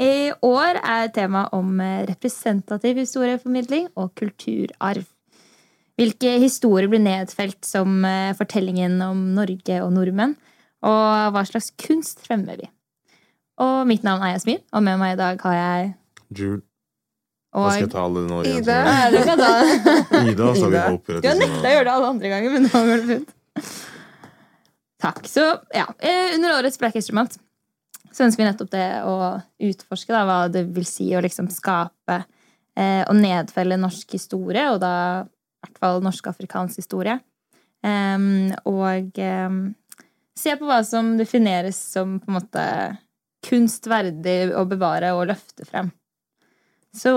I år er temaet om eh, representativ historieformidling og kulturarv. Hvilke historier blir nedfelt som eh, fortellingen om Norge og nordmenn? Og hva slags kunst fremmer vi? Og mitt navn er Jasmin, og med meg i dag har jeg Jude. og Hva skal jeg ta alle nå igjen? Ida. Du kan ta. Ida, så vi Ida. hopper Du har nekta å gjøre det alle andre ganger, men nå går det fint. Takk. Så ja, eh, under årets Black History Month så ønsker vi nettopp det å utforske da, hva det vil si å liksom skape eh, og nedfelle norsk historie, og da i hvert fall norsk-afrikansk historie. Um, og um, se på hva som defineres som på en måte kunstverdig å bevare og løfte frem. Så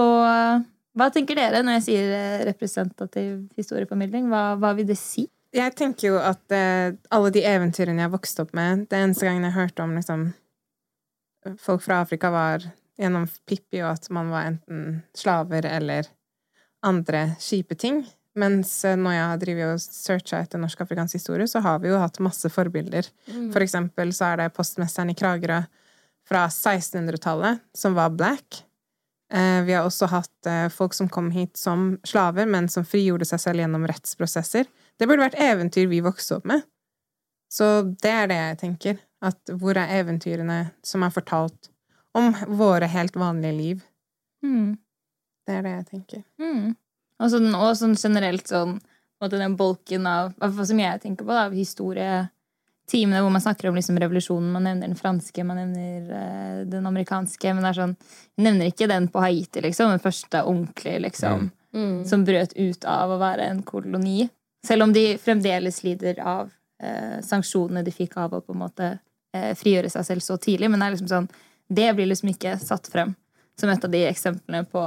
hva tenker dere når jeg sier eh, representativ historieformidling? Hva, hva vil det si? Jeg tenker jo at eh, alle de eventyrene jeg vokste opp med Det eneste gangen jeg hørte om liksom, folk fra Afrika, var gjennom Pippi, og at man var enten slaver eller andre kjipe ting. Mens eh, når jeg driver og searcha etter norsk-afrikansk historie, så har vi jo hatt masse forbilder. For eksempel så er det postmesteren i Kragerø fra 1600-tallet, som var black. Eh, Vi har også hatt eh, folk som kom hit som slaver, men som frigjorde seg selv gjennom rettsprosesser. Det burde vært eventyr vi vokste opp med. Så det er det jeg tenker. At hvor er eventyrene som er fortalt om våre helt vanlige liv? Mm. Det er det jeg tenker. Mm. Og, sånn, og sånn generelt sånn måte den bolken av hva som jeg tenker på, da, av historietimene hvor man snakker om liksom revolusjonen. Man nevner den franske, man nevner uh, den amerikanske. Men det er sånn, vi nevner ikke den på Haiti, liksom. Den første ordentlige, liksom. Som brøt ut av å være en koloni. Selv om de fremdeles lider av eh, sanksjonene de fikk av å på en måte frigjøre seg selv så tidlig. Men det er liksom sånn, det blir liksom ikke satt frem som et av de eksemplene på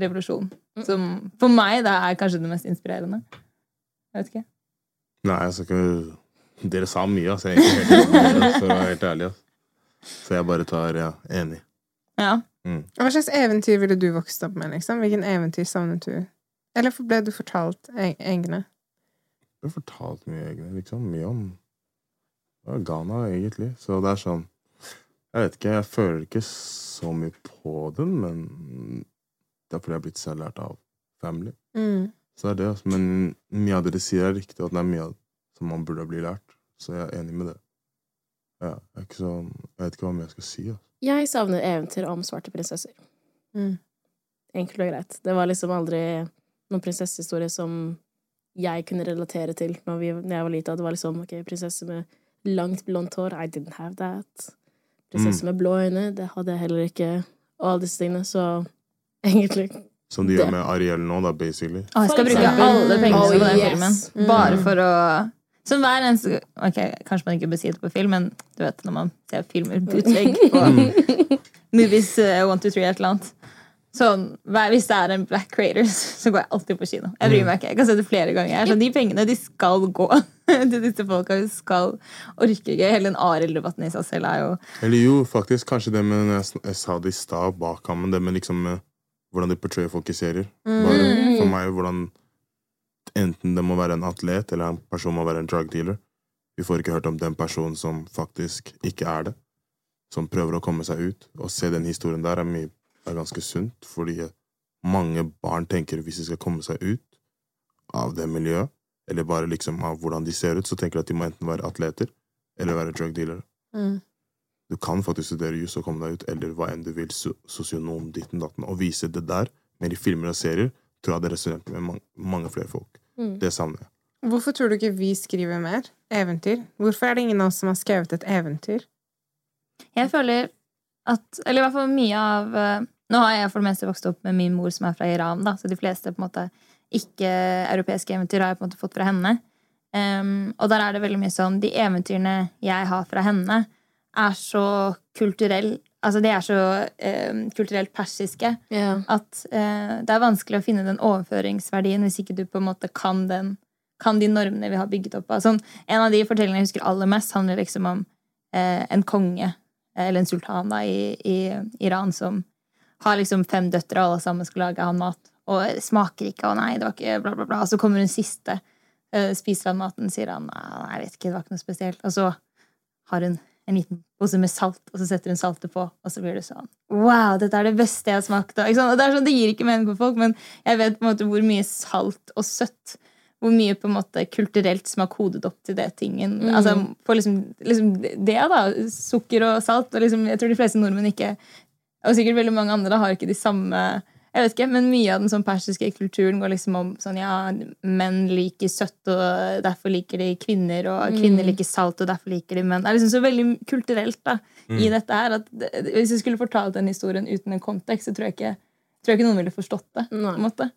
revolusjon. Som for meg da er kanskje det mest inspirerende. Jeg vet ikke. Nei, jeg skal ikke Dere sa mye, altså. Jeg er ikke helt enig, for å være helt ærlig. Altså. Så jeg bare tar ja, enig. Ja. Mm. Hva slags eventyr ville du vokst opp med? liksom? Hvilken eventyr savnet du? Eller ble du fortalt e- egne? Du har fortalt mye, egne, Liksom. Mye om Ghana, egentlig. Så det er sånn Jeg vet ikke, jeg føler ikke så mye på den, men det er fordi jeg er blitt selvlært av family. Mm. Så det er det, altså. Men mye av det de sier, er riktig, og det er mye av som man burde bli lært. Så jeg er enig med det. Ja, jeg, så, jeg vet ikke hva mer jeg skal si. Altså. Jeg savner eventyr om svarte prinsesser. Mm. Enkelt og greit. Det var liksom aldri noen prinsessehistorie som jeg kunne relatere til når, vi, når jeg var lita. Det var liksom ok, prinsesse med langt, blondt hår. I didn't have that. Prinsesse med blå øyne. Det hadde jeg heller ikke. Og alle disse tingene. Så egentlig Som de Det. gjør med Ariel nå, da, basically. Å, jeg skal bruke alle pengene Oh, på den yes. filmen. Bare for å Som hver eneste Ok, kanskje man ikke bør si det på film, men du vet når man ser filmer bootleg på Movies uh, 1, 2, 3, et eller annet. Sånn, hvis det er en Black craters så går jeg alltid på kino. Jeg bryr meg ikke. Jeg kan se det flere ganger. Er sånn, de pengene de skal gå til disse folka. Vi skal orke ikke. Hele den Arild-debatten i seg selv er jo Eller jo, faktisk kanskje det med Jeg, jeg sa det i stad bak ham, men det med liksom med hvordan de portrayer folk i serier. Bare for meg hvordan Enten det må være en atlet, eller en person må være en drug dealer. Vi får ikke hørt om den personen som faktisk ikke er det. Som prøver å komme seg ut. Å se den historien der er, mye, er ganske sunt, fordi mange barn tenker hvis de skal komme seg ut av det miljøet, eller bare liksom av hvordan de ser ut, så tenker de at de må enten være atleter eller være drug dealere. Mm. Du kan faktisk studere juss og komme deg ut, eller hva enn du vil, sosionom, ditten datten, og vise det der. Men i filmer og serier tror jeg det resonnerer med mange, mange flere folk. Mm. Det savner jeg. Hvorfor tror du ikke vi skriver mer eventyr? Hvorfor er det ingen av oss som har skrevet et eventyr? Jeg føler at Eller i hvert fall mye av eh, Nå har jeg for det meste vokst opp med min mor som er fra Iran, da, så de fleste på en måte ikke-europeiske eventyr har jeg på en måte fått fra henne. Um, og der er det veldig mye sånn De eventyrene jeg har fra henne, er så kulturell Altså, de er så em, kulturelt persiske yeah. at eh, det er vanskelig å finne den overføringsverdien hvis ikke du på en måte kan den kan de normene vi har bygget opp av. Altså, en av de fortellingene jeg husker aller mest, handler liksom om eh, en konge, eh, eller en sultan da, i, i Iran, som har liksom fem døtre, og alle sammen skal lage han mat. Og smaker ikke, og nei, det var ikke bla, bla, bla. Og så kommer hun siste, eh, spiser han maten, sier han nei, jeg vet ikke, det var ikke noe spesielt. Og så har hun en liten pose med salt, og så setter hun saltet på, og så blir det sånn Wow, dette er det beste jeg har smakt. Og det er sånn, det gir ikke mening for folk, men jeg vet på en måte hvor mye salt og søtt hvor mye på en måte kulturelt som har kodet opp til det tingen. Mm. Altså, for liksom, liksom det, da. Sukker og salt. Og liksom, jeg tror de fleste nordmenn ikke Og sikkert veldig mange andre har ikke de samme jeg vet ikke, Men mye av den sånn persiske kulturen går liksom om sånn ja, menn liker søtt, og derfor liker de kvinner, og kvinner liker salt, og derfor liker de menn. Det er liksom så veldig kulturelt da, i dette her at hvis jeg skulle fortalt den historien uten en kontekst, så tror jeg ikke, tror jeg ikke noen ville forstått det. på en måte.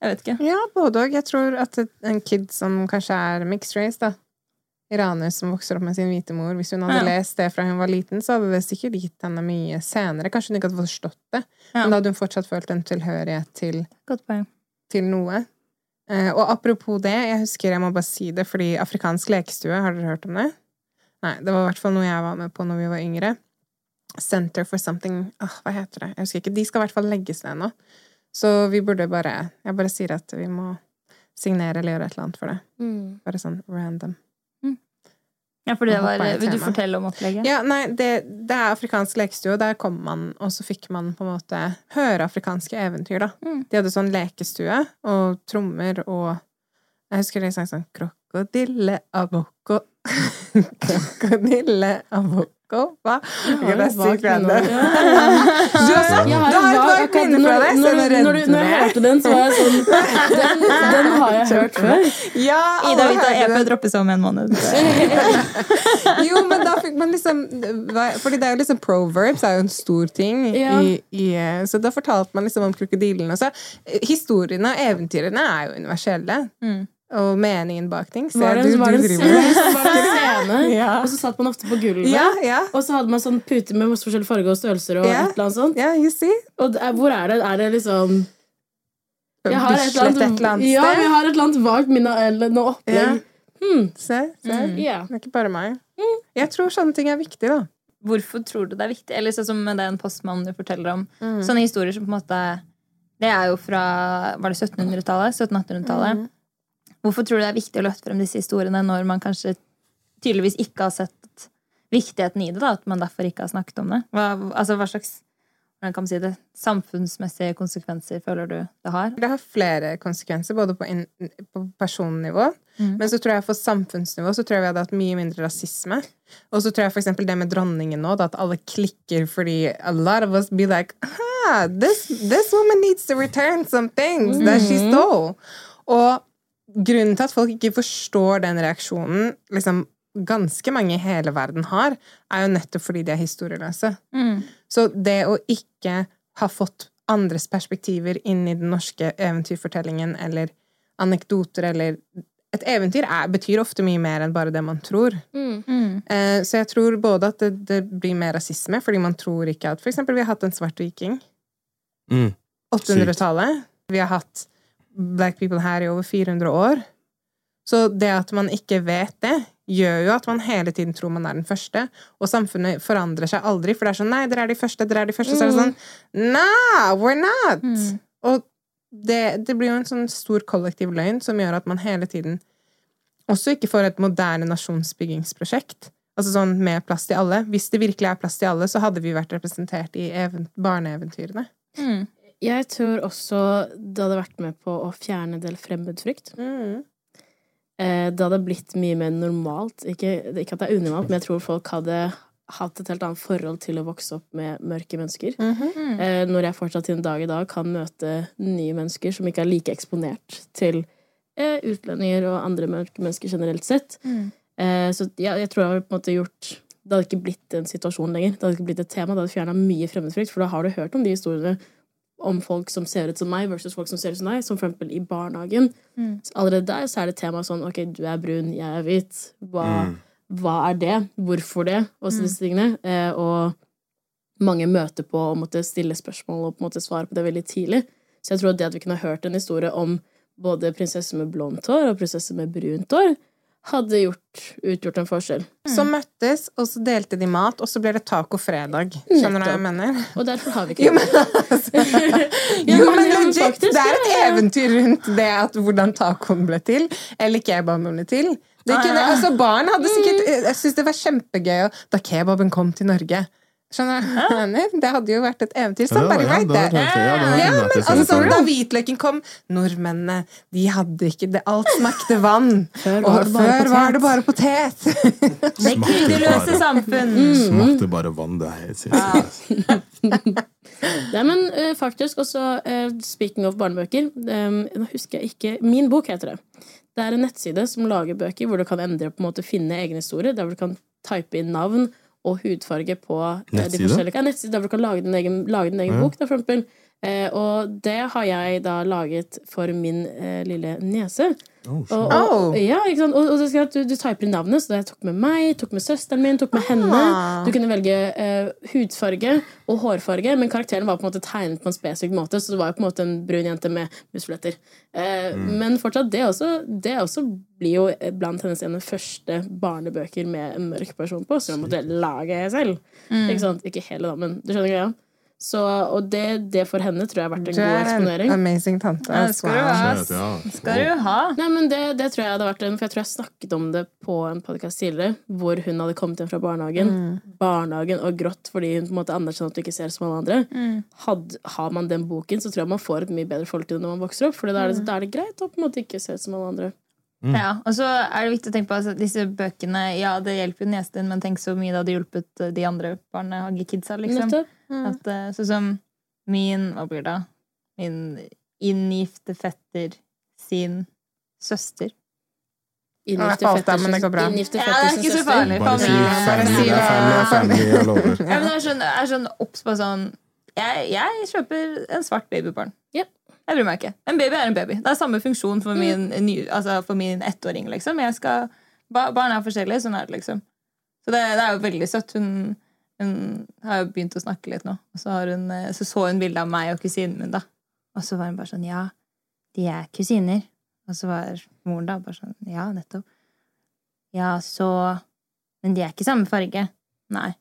Jeg vet ikke. Ja, både òg. Jeg tror at en kid som kanskje er mixed race, da Iraner som vokser opp med sin hvite mor. Hvis hun hadde Ja. lest det fra hun var liten, så hadde det sikkert gitt henne mye senere. Kanskje hun ikke hadde forstått det, Ja. men da hadde hun fortsatt følt en tilhørighet til, til noe. Eh, og apropos det, jeg husker jeg må bare si det, fordi Afrikansk lekestue, har dere hørt om det? Nei, det var i hvert fall noe jeg var med på når vi var yngre. Center for something ah, Hva heter det? Jeg husker ikke. De skal i hvert fall legges ned nå. Så vi burde bare Jeg bare sier at vi må signere eller gjøre et eller annet for det. Mm. Bare sånn random. Ja, for det var, vil du fortelle om opplegget? Ja, nei, det, det er afrikansk lekestue, der kom man, og så fikk man på en måte høre afrikanske eventyr, da. Mm. De hadde sånn lekestue og trommer og Jeg husker de sang sånn Krokodille aboko Krokodille avokko Hva? Det er sykt random. Ja, ja, ja. Du har, sagt, har du har et vagt minne fra det, når, når, når, når jeg du hørte den, så var jeg sånn Den, den har jeg hørt før. Ja, Ida Vita EP droppes om en måned. Jo, men da fikk man liksom Fordi det er jo liksom proverbs er jo en stor ting. I, i, så da fortalte man liksom om krokodillene. Så historiene og eventyrene er jo universelle. Mm. Og meningen bak ting. Så Var det, du, var du det driver med scene, Ja. og så satt man ofte på gulvet. Ja, ja. Og så hadde man sånn pute med masse forskjellige farger og størrelser. og Ja. et eller annet sånt Ja, you see? Og det er, hvor er det? Er det liksom jeg har et Bislett et eller annet ja, sted. jeg har et eller annet vagt minne eller noe Ja. opplegg. Hmm. Se, se. Mm. Det er ikke bare meg. Jeg tror sånne ting er viktig, da. Hvorfor tror du det er viktig? Eller sånn som med den postmannen du forteller om. Mm. Sånne historier som på en måte Det er jo fra Var det 1700-tallet? 1700-1800-tallet? Mm. Hvorfor tror du det er viktig å løfte frem disse historiene når man kanskje tydeligvis ikke har sett viktigheten i det? da, At man derfor ikke har snakket om det? Hva, altså, hva slags hvordan kan man si det, samfunnsmessige konsekvenser føler du det har? Det har flere konsekvenser, både på, in, på personnivå, Mm. men så tror jeg for samfunnsnivå så tror jeg vi hadde hatt mye mindre rasisme. Og så tror jeg for eksempel det med dronningen nå, at alle klikker fordi a lot of us be like ah, this, this woman needs to return some things that she stole. Og grunnen til at folk ikke forstår den reaksjonen liksom ganske mange i hele verden har, er jo nettopp fordi de er historieløse. Mm. Så det å ikke ha fått andres perspektiver inn i den norske eventyrfortellingen eller anekdoter eller Et eventyr er, betyr ofte mye mer enn bare det man tror. Mm. Eh, så jeg tror både at det, det blir mer rasisme, fordi man tror ikke at For eksempel, vi har hatt en svart viking. Mm. 800-tallet. Vi har hatt black people her i over 400 år. Så det at man ikke vet det, gjør jo at man hele tiden tror man er den første. Og samfunnet forandrer seg aldri, for det er sånn Nei, dere er de første, dere er de første. Så er det sånn Nah, we're not! Mm. Og det, det blir jo en sånn stor kollektiv løgn som gjør at man hele tiden også ikke får et moderne nasjonsbyggingsprosjekt. Altså sånn med plass til alle. Hvis det virkelig er plass til alle, så hadde vi vært representert i even barneeventyrene. Mm. Jeg tror også det hadde vært med på å fjerne en del fremmedfrykt. Mm. Eh, det hadde blitt mye mer normalt. Ikke, ikke at det er unormalt, men jeg tror folk hadde hatt et helt annet forhold til å vokse opp med mørke mennesker. Mm -hmm. når jeg fortsatt til en dag i dag kan møte nye mennesker som ikke er like eksponert til eh, utlendinger og andre mørke mennesker generelt sett. Mm. Så jeg, jeg tror jeg hadde på en måte gjort Det hadde ikke blitt en situasjon lenger. Det hadde ikke blitt et tema. Det hadde fjerna mye fremmedfrykt, for da har du hørt om de historiene om folk som ser ut som meg, versus folk som ser ut som deg, som for eksempel i barnehagen. Mm. Så allerede der så er det tema sånn Ok, du er brun, jeg er hvit. Hva, Mm. hva er det? Hvorfor det? Og så disse tingene. Eh, og mange møter på å måtte stille spørsmål og på en måte svare på det veldig tidlig. Så jeg tror at det at vi kunne hørt en historie om både prinsesse med blondt hår og prinsesse med brunt hår, hadde gjort, utgjort en forskjell. Så møttes, og så delte de mat, og så ble det taco-fredag. Skjønner du hva jeg mener? Og derfor har vi ikke Jo, men, altså, jo, men men legit, faktisk, det er et ja, ja. eventyr rundt det at hvordan tacoen ble til, eller kebaben ble til. Det kunne, altså, barn hadde sikkert Jeg synes det var kjempegøy da kebaben kom til Norge. Skjønner du Ja. Det hadde jo vært et eventyr. Ja, det var- ja, det ja, det Ja, men altså, sånn, Da hvitløken kom Nordmennene de hadde ikke det. Alt smakte vann. Før var og før var det bare potet. Det krydderløse samfunn. Smakte bare vann. Det er helt sinnssykt. Nei, men uh, faktisk også uh, Speaking of barnebøker um, Nå husker jeg ikke Min bok heter det. Det er en nettside som lager bøker hvor du kan endre på en måte finne egne historier. Der hvor du kan type inn navn og hudfarge på eh, de forskjellige ja, nettside der hvor du kan lage din egen, lage din egen Ja. bok. Da, for eksempel. Eh, og det har jeg da laget for min eh, lille niese. Oh. Og, og, ja, ikke sant? og, og det du, du typer inn navnet, så jeg tok med meg, tok med søsteren min, tok med henne. Ah. Du kunne velge eh, hudfarge og hårfarge, men karakteren var på en måte tegnet på en spesifikk måte, så det var jo på en måte en brun jente med musfletter. Eh, Men fortsatt, det også, det også blir jo blant hennes ene første barnebøker med en mørk person på, så jeg måtte lage selv. Ikke sant? Ikke hele, da, men du skjønner greia? Så, og det, det for henne tror jeg har vært en Du god er en eksponering. amazing tante. Ja, ass. skal du ha. Skal du ha. Nei, men det, det tror jeg hadde vært en For jeg tror jeg snakket om det på en podkast tidligere, hvor hun hadde kommet hjem fra barnehagen. Barnehagen og grått fordi hun på en måte anerkjenner at du ikke ser som alle andre. Had, har man den boken, så tror jeg man får et mye bedre forhold til det når man vokser opp. For da det- da er det greit å på en måte ikke se ut som alle andre. Ja, og så er det viktig å tenke på at disse bøkene Ja, det hjelper jo niesen din, men tenk så mye det hadde hjulpet de andre barnehagekidsa. Liksom. Nettopp. At, eh, sånn som min Hva blir det? Min inngifte fetter sin søster. Inngifte fetter sin- går bra. Ja, det er ikke så farlig. Bare si Familie. Family, jeg lover. Ja, men jeg er sånn, jeg er sånn obs på sånn jeg, jeg kjøper en svart babybarn. Yep. Jeg bryr meg ikke. En baby er en baby. Det er samme funksjon for min, ny, altså for min ettåring. Liksom. Jeg skal, barn er forskjellige. Sånn er det, liksom. Så det, det er jo veldig søtt. Hun, hun har jo begynt å snakke litt nå. Og så, hun, eh, så så hun bilde av meg og kusinen min, da. Og så var hun bare sånn Ja, de er kusiner. Og så var moren da bare sånn Ja, nettopp. Ja, så Men de er ikke samme farge. Nei.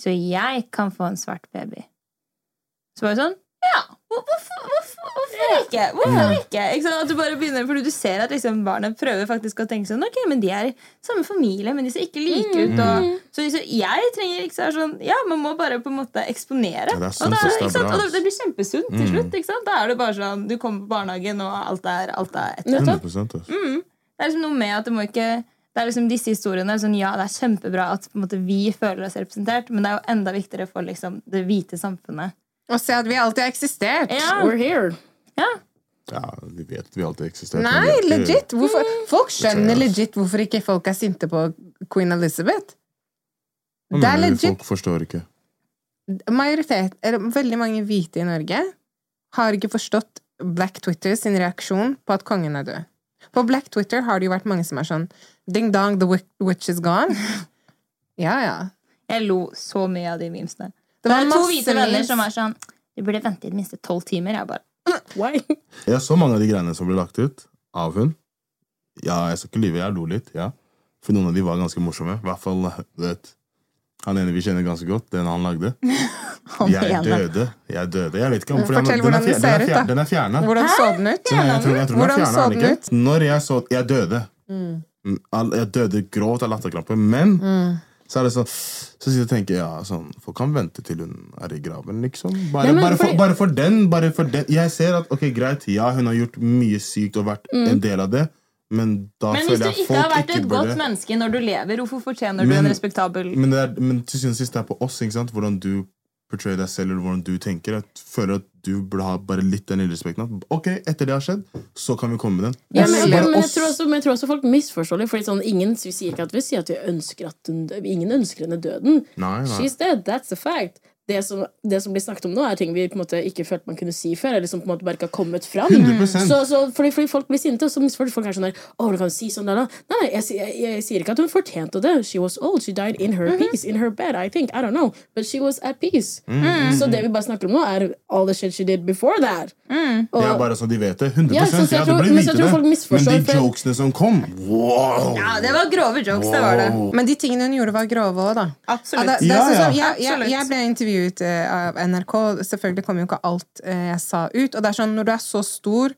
Så jeg kan få en svart baby. Så var det sånn Ja! Hvor- Hvorfor, hvorfor, hvorfor ikke? Hvorfor ikke? ikke sant? At du bare begynner, fordi du ser at liksom barna prøver faktisk å tenke sånn Ok, men de er i samme familie, men de ser ikke like ut. Og, så liksom, jeg trenger ikke sånn Ja, man må bare på en måte eksponere. Ja, det og, da, det ikke sant? og det, det blir kjempesunt til Mm. slutt. Ikke sant? Da er det bare sånn Du kommer på barnehagen, og alt er, alt er etter. Nettopp. 100. Det er liksom noe med at det må ikke det er liksom disse historiene sånn, Ja, det er kjempebra at på en måte, vi føler oss representert, men det er jo enda viktigere for liksom, det hvite samfunnet. Og se at vi alltid har eksistert. Ja, We're here. ja. Ja, vi vet at vi alltid har eksistert. Nei, ikke- legit. Hvorfor, folk skjønner legit hvorfor ikke folk er sinte på queen Elizabeth. Det er legit. Folk forstår ikke. Majoritet, eller veldig mange hvite i Norge har ikke forstått Black Twitter sin reaksjon på at kongen er død. På Black Twitter har det jo vært mange som er sånn Ding dong, the witch is gone. Ja, ja. Jeg lo så mye av de memesene. Det Det var er to hvite venner som er sånn Du burde vente i det minste tolv timer. Jeg bare Why? Jeg så mange av de greiene som ble lagt ut av hun. Ja, jeg skal ikke lyve, jeg lo litt. ja. For noen av de var ganske morsomme. I hvert fall vet, han ene vi kjenner ganske godt, den han lagde. Han Jeg ene. døde. Jeg døde. Jeg vet ikke om han- Fortell er hvordan den ser er ut, da. Den er fjerna. Hvordan så den ut? Jeg tror, jeg tror er Hvordan fjernet, så er den ikke? ut? Når jeg så Jeg døde. Mm. Mm, Jeg døde grovt av latterkrampe. Men Så er det sånn Så sitter jeg og tenker ja, sånn, Folk kan vente til hun er i graven, liksom. Bare, Nei, men bare, for, bare for den. Bare for den. Jeg ser at ok, greit, ja, hun har gjort mye sykt og vært Mm. en del av det, men da Men du føler jeg ikke har hvis vært ikke et godt menneske når du lever, hvorfor fortjener du en respektabel men, det er, men til syvende og sist det er på oss, ikke sant? hvordan du portrayer deg selv, eller hvordan du tenker. Jeg føler at du burde ha bare litt den respekten. At ok, etter det har skjedd, så kan vi komme med den. Ja, men, bare men, jeg tror også, men jeg tror også folk misforstår det. Fordi sånn, ingen vi sier ikke at vi sier at vi ønsker at hun Ingen ønsker henne døden. Nei, nei. She's dead. That's a fact. Det som, det som blir snakket om nå, er ting vi på en måte ikke følte man kunne si før. Eller som på en måte bare ikke har kommet fram. 100%. Så, så, fordi, fordi folk blir sinte, og så misforstår folk er sånn der Å, du kan si sånn der, da. Nei, nei, jeg, jeg, jeg sier ikke at hun fortjente det. She was old. She died in her peace. In her bed, I think. I don't know. But she was at peace. Så det vi bare snakker om nå, er all the shit she did before that. Og, Det er bare så de vet det. 100 Ja, så- så jeg tror- ja, men jeg tror det. folk misforstår, Men de jokesene som kom wow! Ja, det var grove jokes, det var det. Men de tingene hun gjorde, var grove òg, da. Absolutt. Ja, det, det ja, Ja, sånn ja. jeg, jeg ble intervjuet eh, av NRK. Selvfølgelig kom jo ikke alt eh, jeg sa ut. Og det er sånn, når du er så stor,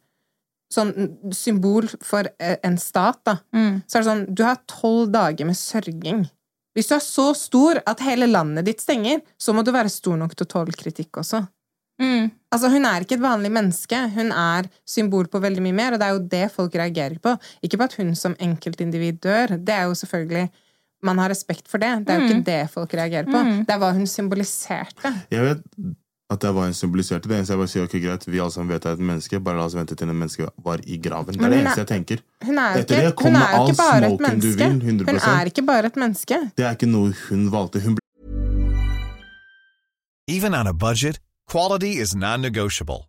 sånn mm, symbol for eh, en stat, da, så er det sånn Du har tolv dager med sørging. Hvis du er så stor at hele landet ditt stenger, så må du være stor nok til å tåle kritikk også. Mm. Altså, Hun er ikke et vanlig menneske. Hun er symbol på veldig mye mer, og det er jo det folk reagerer på. Ikke på at hun som enkeltindivid dør. Det er jo selvfølgelig Man har respekt for det. Det er jo ikke det folk reagerer på. Det er hva hun symboliserte. Jeg vet at det var en symboliserte. Det eneste jeg bare sier, ok, greit, vi alle sammen vet er et menneske, bare la oss vente til en menneske var i graven. Det er det er- eneste jeg tenker. Hun er ikke, det hun er jo all ikke bare et smoken du menneske. vil, 100%. Hun er ikke bare et menneske. Det er ikke noe hun valgte. Hun Even on a budget, quality is non-negotiable.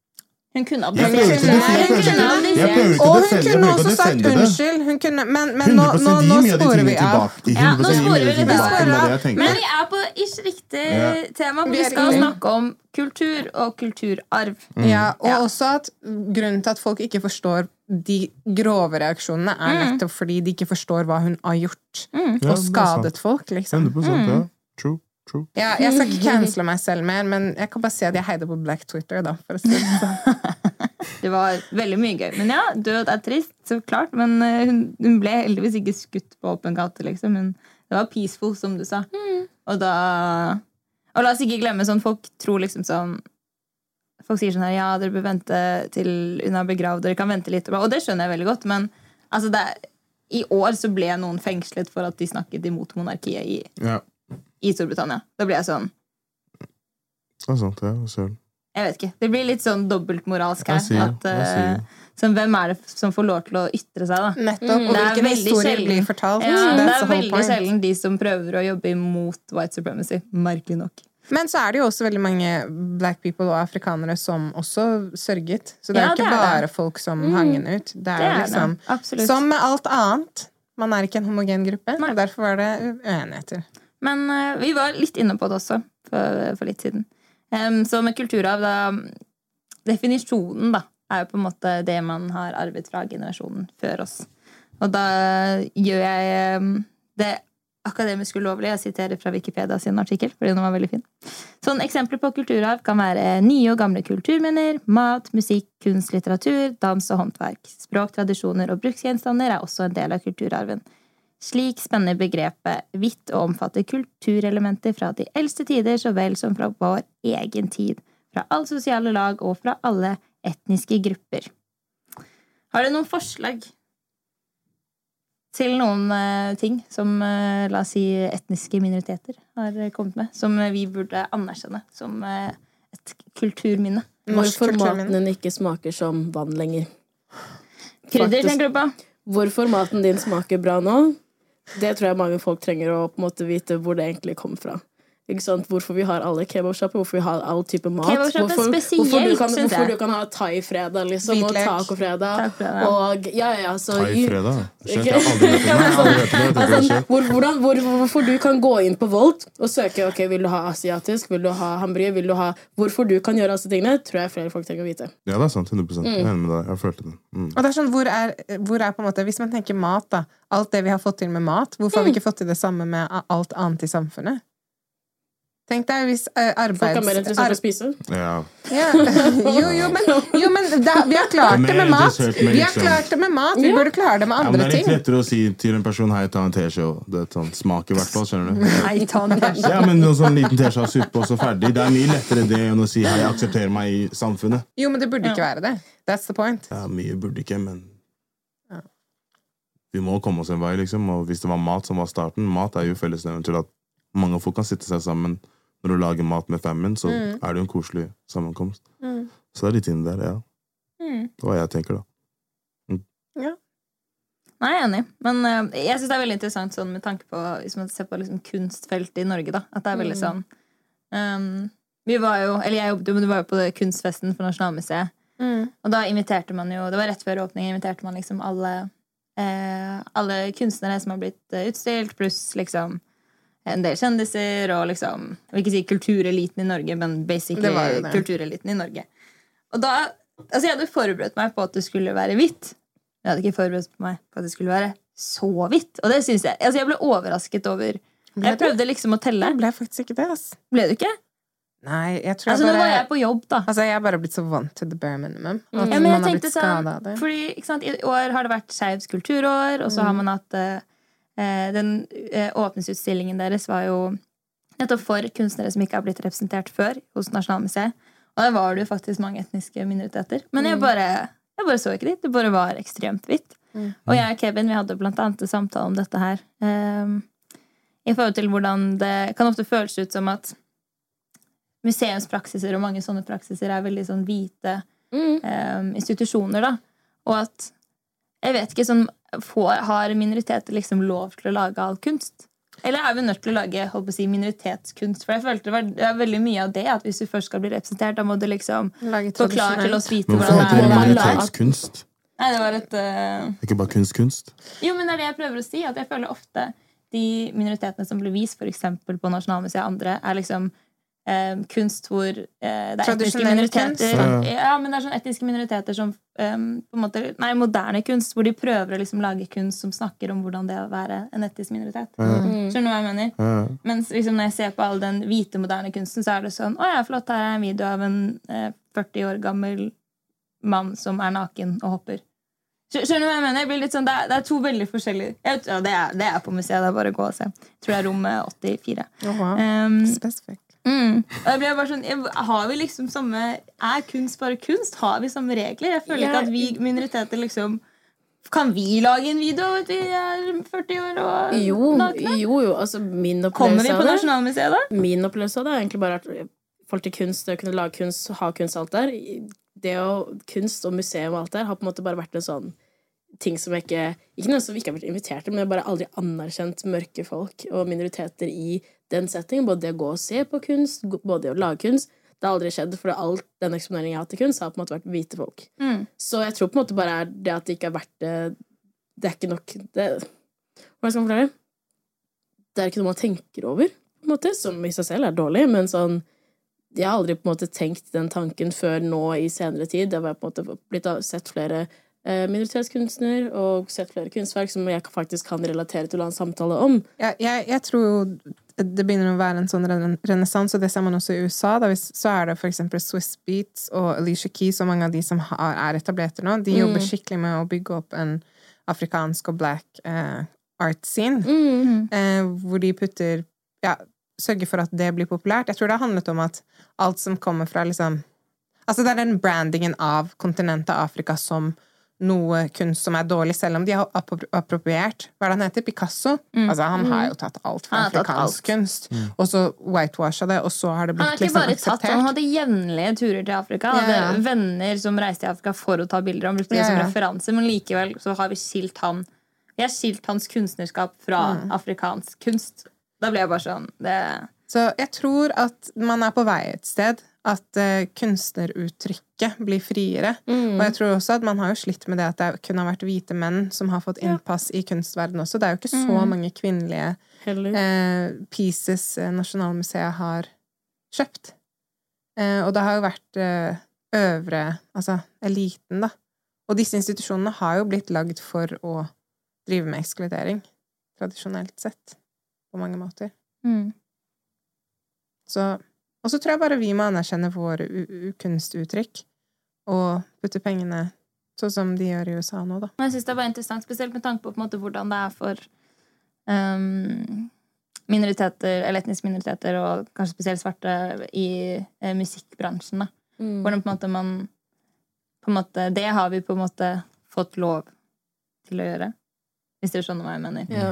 Hun kunne prøver ikke Og hun kunne også sagt det. unnskyld. Hun kunne, men men nå, 100% nå, nå sporer vi av. Ja, nå sporer vi litt av. men det det vi er på ikke riktig Ja. tema, for Vi skal snakke om kultur og kulturarv. Ja, og Ja. også at grunnen til at folk ikke forstår de grove reaksjonene, er nettopp fordi de ikke forstår hva hun har gjort. Ja, Og det skadet folk, liksom. 100 ja. True. True. Ja, jeg skal ikke cancele meg selv mer, men jeg kan bare si at jeg heide på Black Twitter, da. For å si det sånn. Det var veldig mye gøy. Men ja, død er trist, så klart. Men eh, hun, hun ble heldigvis ikke skutt på åpen gate, liksom. Men det var peaceful, som du sa. Og da Og la oss ikke glemme sånn folk tror liksom sånn Folk sier sånn her Ja, dere bør vente til hun er begravd. Dere kan vente litt. Og det skjønner jeg veldig godt, men altså det er, i år så ble noen fengslet for at de snakket imot monarkiet i, Ja, i Storbritannia. Da blir jeg sånn det er sant. Ja, søren. Jeg vet ikke. Det blir litt sånn dobbeltmoralsk her. Sier, at, uh, sånn, hvem er det som får lov til å ytre seg, da? Nettopp. Og Det er hvilken historie sjelden. blir fortalt. Ja, det er veldig sjelden de som prøver å jobbe imot white supremacy. Merkelig nok. Men så er det jo også veldig mange black people og afrikanere som også sørget. Så det er Ja, jo ikke det er bare det. folk som hang henne ut. Det er, Det er liksom det. Som med alt annet. Man er ikke en homogen gruppe, Nei. og derfor var det uenigheter. Men uh, vi var litt inne på det også for, for litt siden. Um, så med kulturarv, da Definisjonen, da, er jo på en måte det man har arvet fra generasjonen før oss. Og da gjør jeg um, det akademisk ulovlig. Jeg siterer fra Wikipedia sin artikkel, fordi den var veldig fin. Sånn Eksempler på kulturarv kan være nye og gamle kulturminner, mat, musikk, kunst, litteratur, dans og håndverk. Språk, tradisjoner og bruksgjenstander er også en del av kulturarven. Slik spenner begrepet vidt og omfatter kulturelementer fra de eldste tider så vel som fra vår egen tid, fra alle sosiale lag og fra alle etniske grupper. Har du noen forslag? til noen uh, ting som uh, la oss si etniske minoriteter har kommet med, som vi burde anerkjenne som uh, et kulturminne. Hvorfor maten din ikke smaker som vann lenger. Krydder, Faktisk. tenker du på? Hvorfor maten din smaker bra nå, det tror jeg mange folk trenger å måte vite hvor det egentlig kommer fra. Ikke sant? Hvorfor vi har alle kebabsjapper, hvorfor vi har all type mat. Hvorfor, spesielt, hvorfor, du kan, hvorfor du kan ha thai-fredag liksom, og taco-fredag. Og ja, ja, så Thai-fredag? Skjønt, jeg har aldri hørt om har Altså, hvor, hvordan, hvor, hvorfor du kan gå inn på Volt og søke ok, vil du ha asiatisk, vil du ha hamburger, vil du ha Hvorfor du kan gjøre disse tingene, tror jeg flere folk trenger å vite. Ja, det er sant. 100 Jeg er enig med deg. Jeg følte det. Mm. Og det er sånn, hvor er, hvor er på en måte Hvis man tenker mat, da. Alt det vi har fått til med mat, hvorfor har vi ikke fått til det samme med alt annet i samfunnet? Tenk deg hvis arbeids... Folk er mer interessert i å spise. Ja. Ja. Jo, jo, men, jo, men da, vi har klart det med mat. Vi har liksom- klart det med mat. Vi burde klare det med Ja, men andre det er litt lettere å si til en person hei, ta en teskje og det sånn smak i hvert fall. skjønner du? Nei, ta en teskje. Ja, men noen sånn liten teskje av suppe og så ferdig. Det er mye lettere det enn å si hei, aksepter meg i samfunnet. Jo, men det burde ikke være det. That's the point. Ja, mye burde ikke, men Ja. vi må komme oss en vei, liksom. Og hvis det var mat som var starten Mat er jo fellesnevner til at mange folk kan sitte seg sammen. Når du lager mat med family, så Mm. er det jo en koselig sammenkomst. Mm. Så det er de tingene der, ja. Mm. Det var hva jeg tenker, da. Nei, jeg er enig. Men uh, jeg syns det er veldig interessant sånn med tanke på hvis man ser på liksom, kunstfeltet i Norge. da At det er veldig Mm. sånn um, Vi var jo Eller jeg jobbet jo, men du var jo på det kunstfesten for Nasjonalmuseet. Mm. Og da inviterte man jo Det var rett før åpningen, inviterte man liksom alle eh, Alle kunstnere som har blitt eh, utstilt, pluss liksom en del kjendiser og liksom Jeg vil ikke si kultureliten i Norge, men basically Det det. kultureliten i Norge. Og da Altså, jeg hadde forberedt meg på at det skulle være hvitt. Men jeg hadde ikke forberedt meg på at det skulle være så hvitt. Og det synes jeg Altså, jeg ble overrasket over Jeg prøvde liksom å telle. Jeg ble faktisk ikke det, ass. Ble du ikke? Nei, jeg tror Altså, jeg nå var jeg på jobb, da. Altså, jeg er bare blitt så vant til the bare minimum. At Ja, men jeg har tenkte sånn det. Fordi ikke sant, I år har det vært Skeivs kulturår, og så har man hatt eh, Den eh, åpningsutstillingen deres var jo nettopp for kunstnere som ikke har blitt representert før hos Nasjonalmuseet. Og der var det jo faktisk mange etniske minoriteter. Men jeg bare, jeg bare så ikke dit. Det bare var ekstremt hvitt. Og jeg og Kevin vi hadde blant annet en samtale om dette her. eh, I forhold til hvordan det kan ofte føles ut som at museumspraksiser og mange sånne praksiser er veldig sånn hvite Mm. eh, institusjoner, da. Og at Jeg vet ikke, sånn får, Har minoriteter liksom lov til å lage all kunst? Eller er vi nødt til å lage å si, minoritetskunst? For jeg følte det var, det var, veldig mye av det at hvis du først skal bli representert, da må du liksom forklare til oss vite hvorfor hvordan heter det det er. å lage- minoritetskunst? Nei, det var et uh... Ikke bare kunstkunst? Kunst. Jo, men det er det jeg prøver å si. At jeg føler ofte de minoritetene som blir vist, for på Nasjonalmuseet og andre, er liksom eh, kunst hvor uh, det er etniske minoriteter. kunst? Ja, men det er sånn etniske minoriteter som um, på en måte, Nei, moderne kunst, hvor de prøver å liksom lage kunst som snakker om hvordan det er å være en etnisk minoritet. Mm. Skjønner du hva jeg mener? Mm. Mens liksom, når jeg ser på all den hvite, moderne kunsten, så er det sånn Å ja, flott, her er en video av en uh, 40 år gammel mann som er naken og hopper. Skjønner du hva jeg mener? Jeg blir litt sånn, det, er, det er to veldig forskjellige jeg vet, ja, det, er, det er på museet. Det er bare å gå og se. Jeg tror det er rommet 84. Oh, wow. Um, Spesifikt. Mm. Og jeg sånn, jeg- Har vi liksom samme Er kunst bare kunst? Har vi samme regler? Jeg føler ikke at vi minoriteter liksom Kan vi lage en video av at vi er 40 år og Jo, nakne? jo, jo. Altså, min opplevelse på av det Nasjonalmuseet da? Min opplevelse av det er egentlig bare at i til kunst, det å kunne lage kunst, ha kunst alt der Det å kunst og museum og alt der har på en måte bare vært en sånn ting som jeg ikke Ikke noe som vi ikke har vært invitert til, men jeg har bare aldri anerkjent mørke folk og minoriteter i den settingen. Både det å gå og se på kunst, både det å lage kunst. Det har aldri skjedd, for all den eksponeringen jeg har hatt til kunst, har på en måte vært hvite folk. Mm. Så jeg tror på en måte bare er det at det ikke har vært det Det er ikke nok det, Hva skal man forklare? Det er ikke noe man tenker over, på en måte, som i seg selv er dårlig, men sånn Jeg har aldri på en måte tenkt den tanken før nå i senere tid. Det har på en måte blitt sett flere eh, minoritetskunstner og sett flere kunstverk som jeg faktisk kan relatere til å ha en samtale om. Jeg, jeg, jeg tror det begynner å være en sånn ren- renessanse, og det ser man også i USA. Da, så er det eksempel Swiss Beats og Alicia Keys og mange av de som har, er etablerte nå. De jobber skikkelig med å bygge opp en afrikansk og black eh, art scene. Eh, hvor de putter Ja, sørger for at det blir populært. Jeg tror det har handlet om at alt som kommer fra liksom Altså det er den brandingen av kontinentet Afrika som noe kunst som er dårlig, selv om de har appropriert. Hva er det han heter? Picasso? Altså, han har jo tatt alt fra Mm. Afrikansk alt. kunst, og så whitewasha det, og så har det Han har ikke liksom bare tatt, han hadde jevnlige turer til Afrika. Han Ja, hadde venner som reiste til Afrika for å ta bilder. Han brukte det som referanse, men likevel så har vi skilt han Vi har skilt hans kunstnerskap fra Mm. afrikansk kunst. Da ble jeg bare sånn det, Så jeg tror at man er på vei et sted. At eh, kunstneruttrykket blir friere. Mm. Og jeg tror også at man har jo slitt med det at det kun har vært hvite menn som har fått innpass i kunstverdenen også. Det er jo ikke så mange kvinnelige eh, pieces eh, Nasjonalmuseet har kjøpt. Eh, og det har jo vært eh, øvre Altså eliten, da. Og disse institusjonene har jo blitt lagd for å drive med ekskludering. Tradisjonelt sett. På mange måter. mm. Så, og så tror jeg bare vi må anerkjenne våre kunstuttrykk og putte pengene sånn som de gjør i USA nå, da. Men jeg synes det var interessant, spesielt med tanke på, på måte, hvordan det er for um, minoriteter, eller etniske minoriteter, og kanskje spesielt svarte i eh, musikkbransjen. Da. Mm. Hvordan på en måte man på en måte, Det har vi på en måte fått lov til å gjøre. Hvis dere skjønner hva jeg mener. Ja.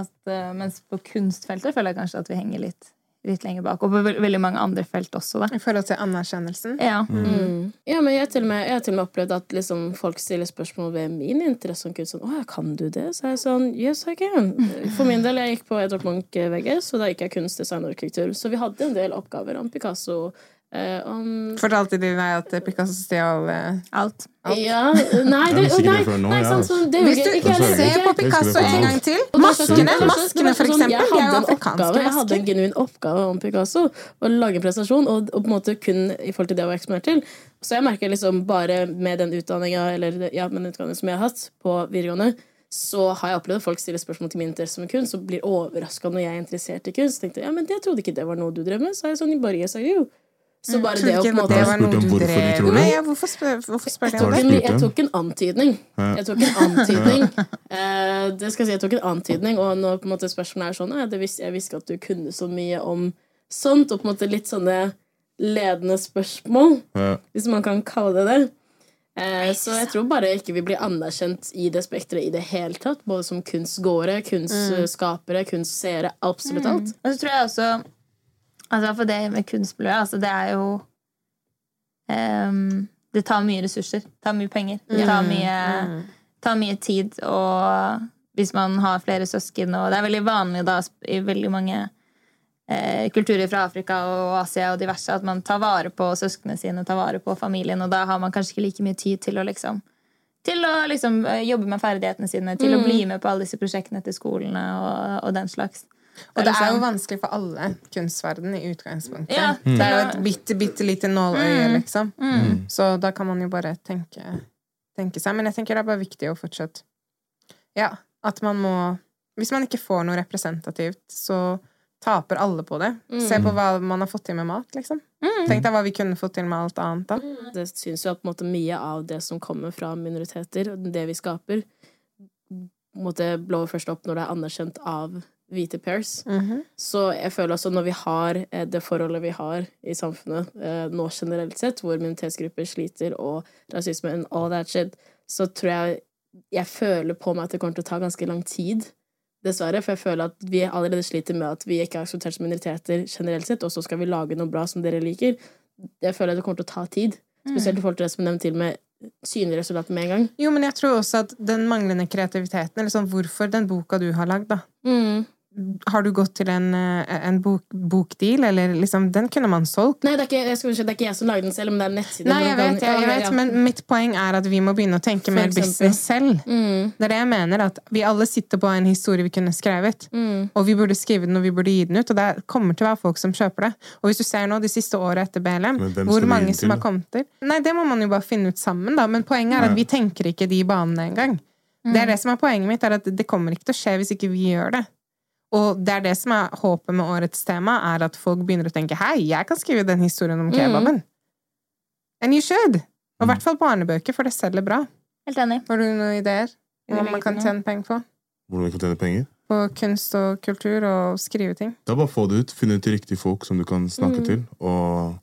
At, eh, mens på kunstfeltet føler jeg kanskje at vi henger litt, litt lenger bak. Og på ve veldig mange andre felt også, da. I forhold til anerkjennelsen. Ja. Mm. Ja, men jeg har til og med, jeg har til og med opplevd at liksom, folk stiller spørsmål ved min interesse som kunst. Sånn, 'Å kan du det?' Så er jeg sånn 'Yes, I can'. For min del, jeg gikk på Edvard Munch-VGS, og da gikk jeg kunst, design og arkitektur. Så vi hadde en del oppgaver om Picasso. Eh, om Fortalte de deg at Picasso stjal uh, Alt. Ja Nei, det, visste nei, nei sant, sånn, det Hvis du ikke ser på Picasso en gang til Og sånn- Maskene, sånn- maskene for sånn, eksempel, jeg hadde en oppgave, Jeg hadde en genuin oppgave om Picasso, å lage en prestasjon, og, og på en måte kun i forhold til det jeg var eksponert til. Så jeg merker liksom bare med den utdanninga ja, som jeg har hatt på videregående, så har jeg opplevd at folk stiller spørsmål til min interesse med kunst og blir overraska når jeg er interessert i kunst. Tenkte, ja, men Jeg trodde ikke det var noe du drev med. Så er jeg sånn, I do. Så bare Trodde det å på en måte Jeg Spurte om hvorfor de tror det. med. Hvorfor spør, hvorfor spør jeg tok, en, jeg tok en antydning. Jeg tok en antydning. Eh, det skal jeg si, jeg tok en antydning, og nå på en måte spørsmålet er sånn Jeg visste at du kunne så mye om sånt, og på en måte litt sånne ledende spørsmål, Ja. hvis man kan kalle det det. Eh, så jeg tror bare ikke vi blir anerkjent i det spekteret i det hele tatt. Både som kunstgåere, kunstskapere, kunstseere. Absolutt alt. Og så tror jeg også Altså for det med kunstmiljøet, altså det er jo um, Det tar mye ressurser. Tar mye penger. Det tar mye, tar mye tid. Og hvis man har flere søsken Og det er veldig vanlig da i veldig mange eh, kulturer fra Afrika og Asia og diverse at man tar vare på søsknene sine, tar vare på familien, og da har man kanskje ikke like mye tid til å liksom til å liksom eh, jobbe med ferdighetene sine, til å bli med på alle disse prosjektene til skolene og, og den slags. Og det er jo vanskelig for alle kunstverden i utgangspunktet. Ja, Det er jo et bitte, bitte lite nåløye, liksom. Så da kan man jo bare tenke, tenke seg. Men jeg tenker det er bare viktig å fortsatt Ja, at man må Hvis man ikke får noe representativt, så taper alle på det. Se på hva man har fått til med mat, liksom. Tenk deg hva vi kunne fått til med alt annet, da. Det syns jo at på en måte, mye av det som kommer fra minoriteter, det vi skaper, måtte blower først opp når det er anerkjent av hvite pairs. Mhm. Så jeg føler også når vi har eh, det forholdet vi har i samfunnet eh, nå generelt sett, hvor minoritetsgrupper sliter og rasisme and all that shit, så tror jeg Jeg føler på meg at det kommer til å ta ganske lang tid. Dessverre, for jeg føler at vi allerede sliter med at vi ikke er akseptert som minoriteter generelt sett, og så skal vi lage noe bra som dere liker. Jeg føler at det kommer til å ta tid. Spesielt i forhold til det som nevnt til med synlige resultater med en gang. Jo, men jeg tror også at den manglende kreativiteten, eller sånn hvorfor den boka du har lagd, da Har du gått til en, eh, en bok, bokdeal, eller liksom Den kunne man solgt. Nei, det er, ikke, jeg si, det er ikke jeg som lager den selv, men det er nettsiden. Nei, jeg vet, jeg, jeg vet, men mitt poeng er at vi må begynne å tenke For mer eksempel. business selv. Mm, Det er det jeg mener, at vi alle sitter på en historie vi kunne skrevet, mm, og vi burde skrive den, og vi burde gi den ut, og det kommer til å være folk som kjøper det. Og hvis du ser nå, de siste åra etter BLM, hvor mange som har kommet til Nei, det må man jo bare finne ut sammen, da, men poenget er at vi tenker ikke de banene engang. Det er det som er poenget mitt, er at det kommer ikke til å skje hvis ikke vi gjør det. Og det er det som er håpet med årets tema, er at folk begynner å tenke hei, jeg kan skrive den historien om kebaben. And you should! Og i hvert fall barnebøker, for det selger bra. Helt enig. Har du noen ideer om hva man kan tjene penger på? Hvordan vi kan tjene penger. På kunst og kultur og skrive ting. Det er bare å få det ut. Finne ut de riktige folk som du kan snakke Mm. til. Og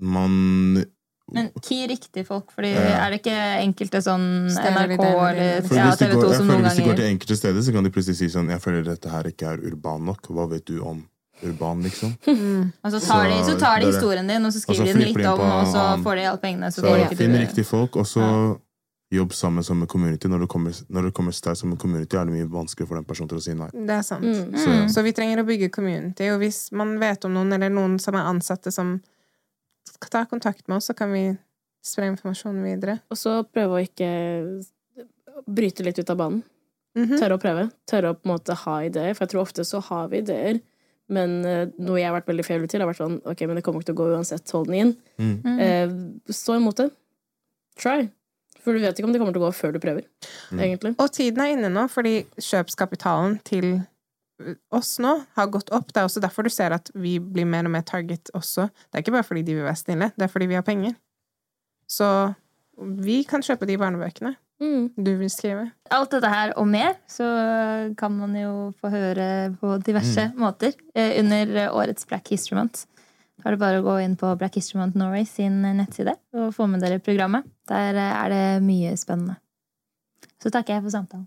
man Men ki riktig folk, Fordi Ja. er det ikke enkelte sånn NRK eller ja, TV 2 jeg som føler ganger hvis de går til enkelte steder, så kan de plutselig si sånn Jeg føler dette her ikke er urban nok. Hva vet du om urban, liksom? Og så tar, de, så tar de historien din, og så skriver de den litt om, og så får de alle pengene. Så Så ikke finn riktige riktig folk, og så jobb sammen som en community. Når du kommer, når du kommer sterkt som en community, er det mye vanskeligere for den personen til å si nei. Det er sant. Mm. Så, Så vi trenger å bygge community, og hvis man vet om noen, eller noen som er ansatte som ta kontakt med oss, så kan vi spre informasjonen videre. Og så prøve å ikke bryte litt ut av banen. Mhm. Tørre å prøve. Tørre å på en måte ha ideer. For jeg tror ofte så har vi ideer, men eh, noe jeg har vært veldig febrig til, har vært sånn Ok, men det kommer ikke til å gå uansett. Hold den inn. mm. Eh, stå imot det. Try. For du vet ikke om det kommer til å gå før du prøver, egentlig. Og tiden er inne nå, fordi kjøpskapitalen til oss nå har gått opp. Det er også derfor du ser at vi blir mer og mer target også. Det er ikke bare fordi de vil være snille, det er fordi vi har penger. Så vi kan kjøpe de barnebøkene Mm. du vil skrive. Alt dette her og mer så kan man jo få høre på diverse Mm. måter eh, under årets Black History Month. Da er det bare å gå inn på Black History Month Norway sin nettside og få med dere programmet. Der eh, er det mye spennende. Så takker jeg for samtalen.